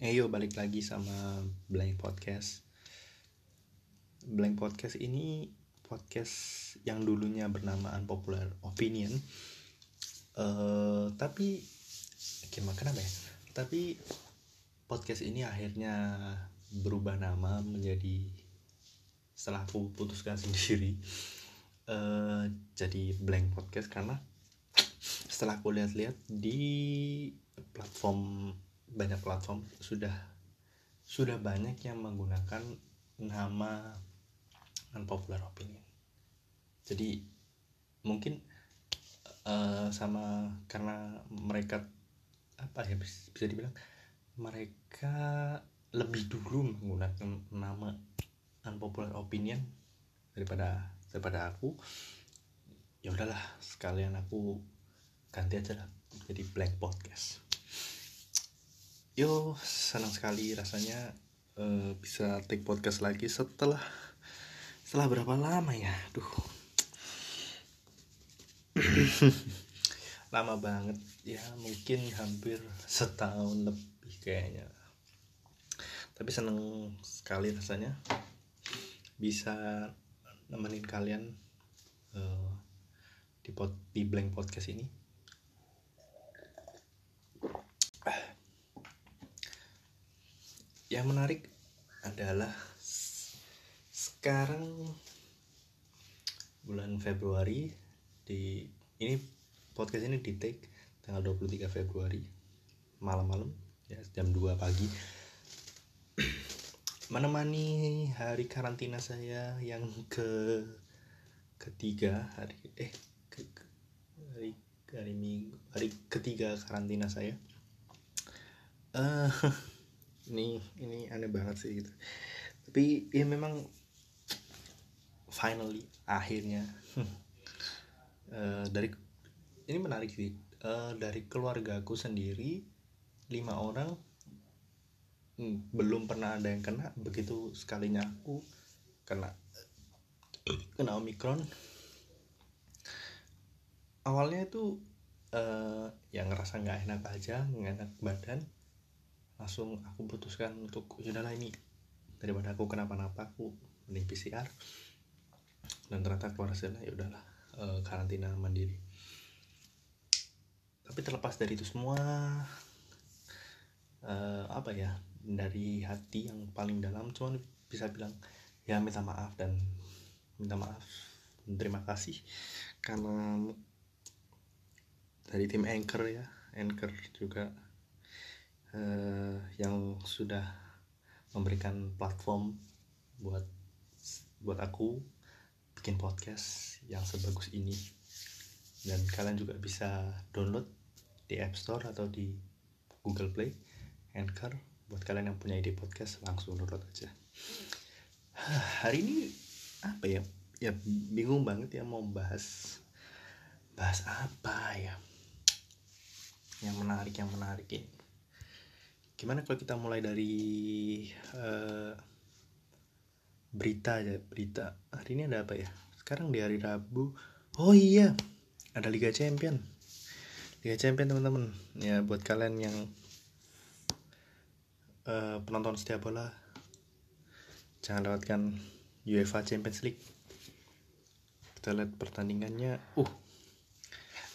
Eyo balik lagi sama Blank Podcast. Blank Podcast ini podcast yang dulunya bernama Unpopular Opinion. Eh tapi gimana kenapa ya? Tapi podcast ini akhirnya berubah nama menjadi setelah aku putuskan sendiri eh jadi Blank Podcast karena setelah aku lihat-lihat di platform banyak platform sudah sudah banyak yang menggunakan nama unpopular opinion. Jadi mungkin uh, sama karena mereka apa ya bis- bisa dibilang mereka lebih dulu menggunakan nama unpopular opinion daripada daripada aku ya udahlah sekalian aku ganti aja lah jadi blank podcast yo senang sekali rasanya eh, bisa take podcast lagi setelah setelah berapa lama ya? Duh. Lama banget ya mungkin hampir setahun lebih kayaknya. Tapi seneng sekali rasanya bisa nemenin kalian eh, di pod, di blank podcast ini yang menarik adalah sekarang bulan Februari di ini podcast ini di take tanggal 23 Februari malam-malam ya jam 2 pagi. Menemani hari karantina saya yang ke ketiga hari eh ke, ke- hari hari minggu hari ketiga karantina saya. Eh ini ini aneh banget sih gitu. Tapi ya memang finally akhirnya eh, dari ini menarik sih Eh, dari keluargaku sendiri lima orang hmm, belum pernah ada yang kena begitu sekalinya aku kena kena omikron. Awalnya itu eh, yang ngerasa nggak enak aja nggak enak badan langsung aku putuskan untuk yaudahlah ini daripada aku kenapa-napa aku mending PCR dan ternyata keluar hasilnya ya udahlah eh, karantina mandiri. Tapi terlepas dari itu semua eh, apa ya dari hati yang paling dalam cuman bisa bilang ya minta maaf dan minta maaf dan terima kasih. Karena dari tim anchor ya anchor juga eh, yang sudah memberikan platform buat buat aku bikin podcast yang sebagus ini. Dan kalian juga bisa download di App Store atau di Google Play Anchor buat kalian yang punya ide podcast langsung download aja. Hari ini apa ya? Ya bingung banget ya mau bahas bahas apa ya? Yang menarik yang menarik ini gimana kalau kita mulai dari eh, berita aja berita. Hari ini ada apa ya? Sekarang di hari Rabu. Oh iya ada Liga Champion. Liga Champion teman-teman. Ya buat kalian yang eh, penonton setia bola jangan lewatkan UEFA Champions League. Kita lihat pertandingannya. Uh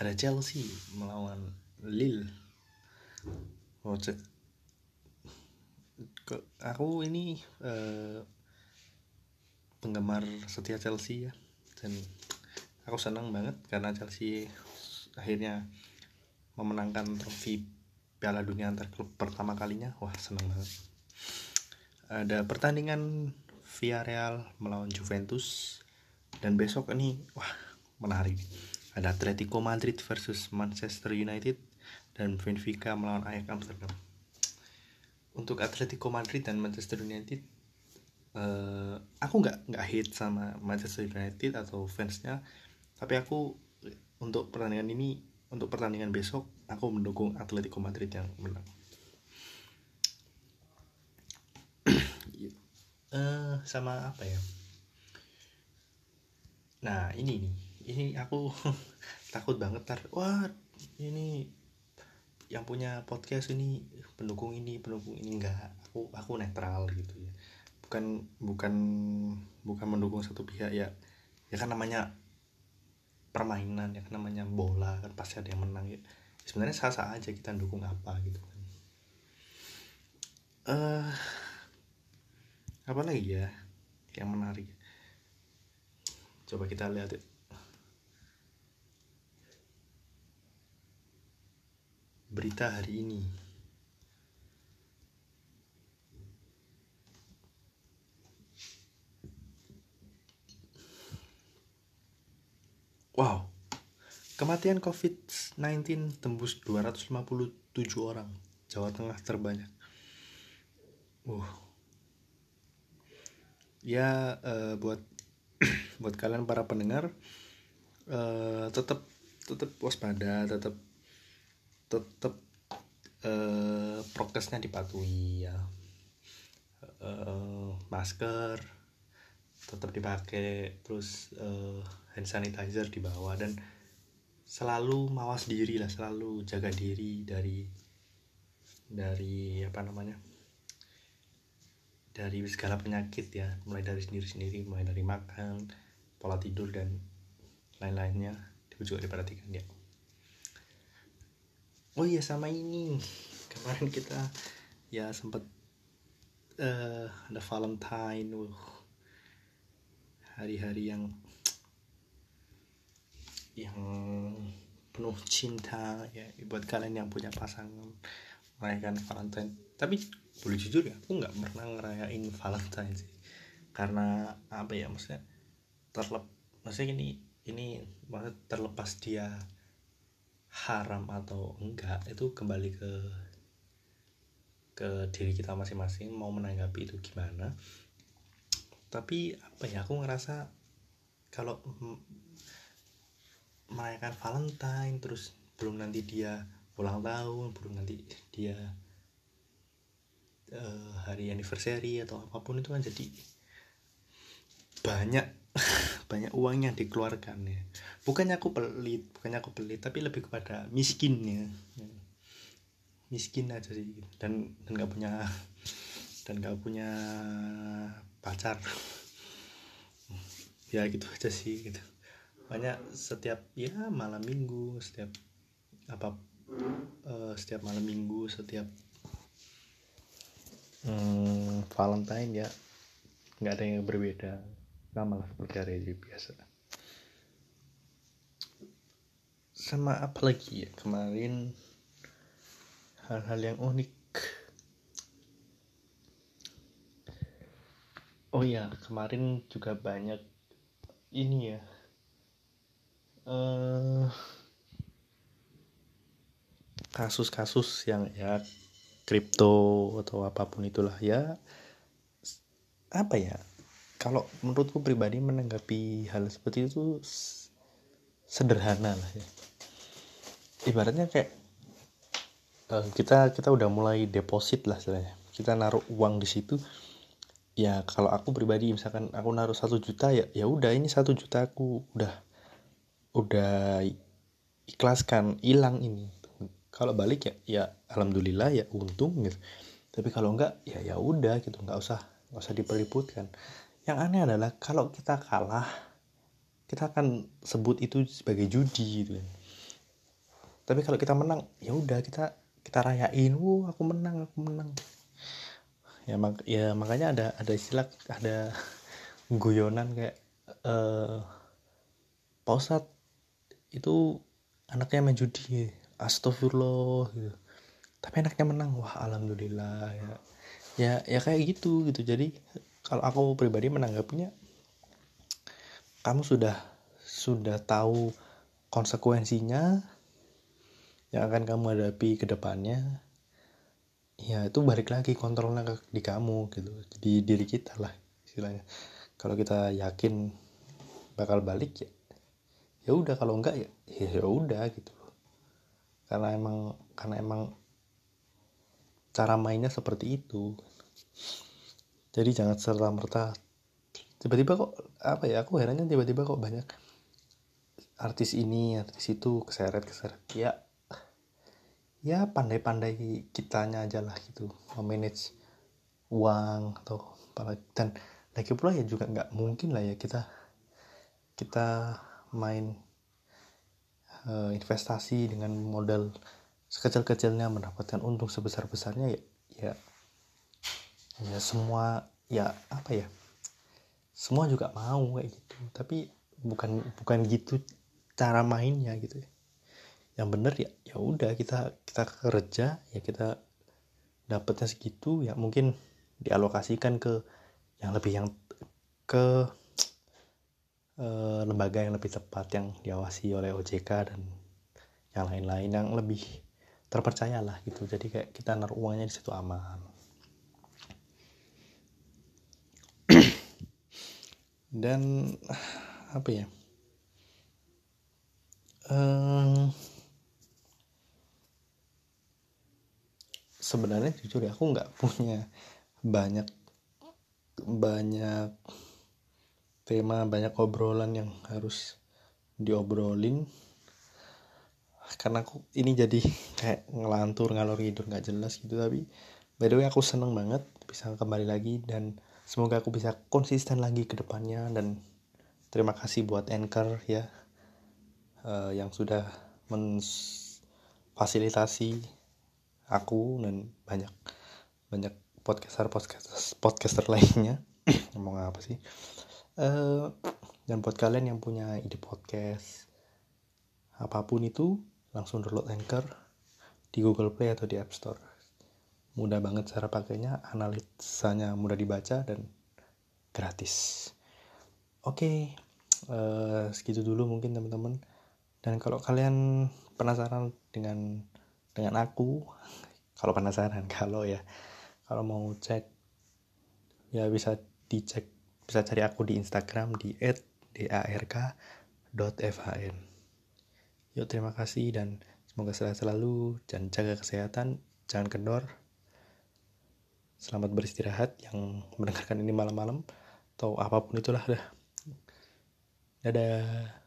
ada Chelsea melawan Lille. Oh, ce- ke- aku ini eh, penggemar setia Chelsea ya. Dan aku senang banget karena Chelsea akhirnya memenangkan trofi Piala Dunia antar klub pertama kalinya. Wah senang banget. Ada pertandingan Villarreal melawan Juventus. Dan besok ini wah menarik. Ada Atletico Madrid versus Manchester United dan Benfica melawan Ajax Amsterdam untuk Atletico Madrid dan Manchester United eh, aku nggak nggak hate sama Manchester United atau fansnya. Tapi aku untuk pertandingan ini untuk pertandingan besok aku mendukung Atletico Madrid yang menang. Eh sama apa ya? Nah ini nih. Ini aku takut banget tar. Wah ini yang punya podcast ini pendukung ini pendukung ini enggak. Aku aku netral gitu ya. Bukan bukan bukan mendukung satu pihak ya. Ya kan namanya permainan ya kan namanya bola kan pasti ada yang menang ya. Sebenarnya sah sah aja kita dukung apa gitu kan. Uh, apa lagi ya yang menarik? Coba kita lihat berita hari ini Wow, kematian COVID-19 tembus 257 orang. Jawa Tengah terbanyak. Uh. Ya, uh, buat buat kalian para pendengar, uh, tetap tetap waspada, tetap tetap uh, prokesnya dipatuhi ya. Uh, masker tetap dipakai, terus uh, hand sanitizer di bawah dan selalu mawas diri lah selalu jaga diri dari dari apa namanya dari segala penyakit ya mulai dari sendiri sendiri mulai dari makan pola tidur dan lain-lainnya itu juga diperhatikan ya oh iya sama ini. Kemarin kita ya sempat uh, ada Valentine uh, hari-hari yang yang penuh cinta ya buat kalian yang punya pasangan merayakan Valentine. Tapi boleh jujur ya aku nggak pernah ngerayain Valentine sih. Karena apa ya maksudnya terlep maksudnya ini ini maksudnya terlepas dia haram atau enggak itu kembali ke ke diri kita masing-masing mau menanggapi itu gimana. Tapi apa ya aku ngerasa kalau merayakan Valentine terus belum nanti dia ulang tahun belum nanti dia uh, hari anniversary atau apa pun itu kan jadi banyak banyak uang yang dikeluarkan ya bukannya aku pelit bukannya aku pelit tapi lebih kepada miskin ya miskin aja sih dan dan nggak punya dan nggak punya pacar. Ya gitu aja sih gitu. Banyak setiap ya malam minggu setiap apa uh, setiap malam minggu setiap hmm, Valentine ya nggak ada yang berbeda. Nah malah seperti hari biasa sama apa lagi ya? Kemarin hal-hal yang unik. Oh ya kemarin juga banyak ini ya. Eh, kasus-kasus yang ya kripto atau apa pun itulah ya. Apa ya? Kalau menurutku pribadi menanggapi hal seperti itu sederhana lah ya ibaratnya kayak uh, kita kita udah mulai deposit lah istilahnya. Kita naruh uang di situ. Ya kalau aku pribadi misalkan aku naruh satu juta ya ya udah ini satu juta aku udah udah ikhlaskan hilang ini. Kalau balik ya ya alhamdulillah ya untung gitu. Tapi kalau enggak ya ya udah gitu nggak usah nggak usah diperliputkan. Yang aneh adalah kalau kita kalah kita akan sebut itu sebagai judi gitu tapi kalau kita menang ya udah kita kita rayain. Wow aku menang aku menang. Ya mak ya makanya ada ada istilah ada guyonan kayak eh uh, itu anaknya main judi. Astagfirullah gitu. Tapi anaknya menang. Wah alhamdulillah ya. Ya ya kayak gitu gitu. Jadi kalau aku pribadi menanggapinya kamu sudah sudah tahu konsekuensinya yang akan kamu hadapi ke depannya ya itu balik lagi kontrolnya ke, di kamu gitu. Di diri kita lah istilahnya. Kalau kita yakin bakal balik ya ya udah. Kalau enggak ya ya udah gitu karena emang karena emang cara mainnya seperti itu. Jadi jangan serta merta. Tiba-tiba kok apa ya aku herannya tiba-tiba kok banyak artis ini artis itu keseret keseret ya ya pandai-pandai kitanya aja lah gitu memanage uang atau apa dan lagi pula ya juga nggak mungkin lah ya kita kita main uh, investasi dengan modal sekecil-kecilnya mendapatkan untung sebesar-besarnya ya, ya ya semua ya apa ya semua juga mau kayak gitu. Tapi bukan bukan gitu cara mainnya gitu ya yang bener ya ya udah kita kita kerja ya kita dapatnya segitu ya mungkin dialokasikan ke yang lebih yang ke uh, lembaga yang lebih tepat yang diawasi oleh OJK dan yang lain-lain yang lebih terpercaya lah gitu. Jadi kayak kita naruh uangnya di situ aman. Dan apa ya sebenarnya jujur ya aku nggak punya banyak banyak tema banyak obrolan yang harus diobrolin. Karena aku ini jadi kayak ngelantur ngalor tidur nggak jelas gitu. Tapi by the way aku seneng banget bisa kembali lagi dan semoga aku bisa konsisten lagi ke depannya. Dan terima kasih buat Anchor ya uh, yang sudah memfasilitasi aku dan banyak banyak podcaster podcaster podcaster lainnya. Ngomong apa sih? Uh, dan buat kalian yang punya ide podcast apa pun itu langsung download Anchor di Google Play atau di App Store. Mudah banget cara pakainya analisanya mudah dibaca dan gratis. Oke okay, uh, eh, segitu dulu mungkin teman-teman. Dan kalau kalian penasaran dengan dengan aku kalau penasaran kalau ya kalau mau cek ya bisa dicek bisa cari aku di Instagram di @dark.fhn yuk terima kasih dan semoga sehat selalu dan jaga kesehatan jangan kendor Selamat beristirahat yang mendengarkan ini malam-malam atau apa pun itulah dah. Dadah.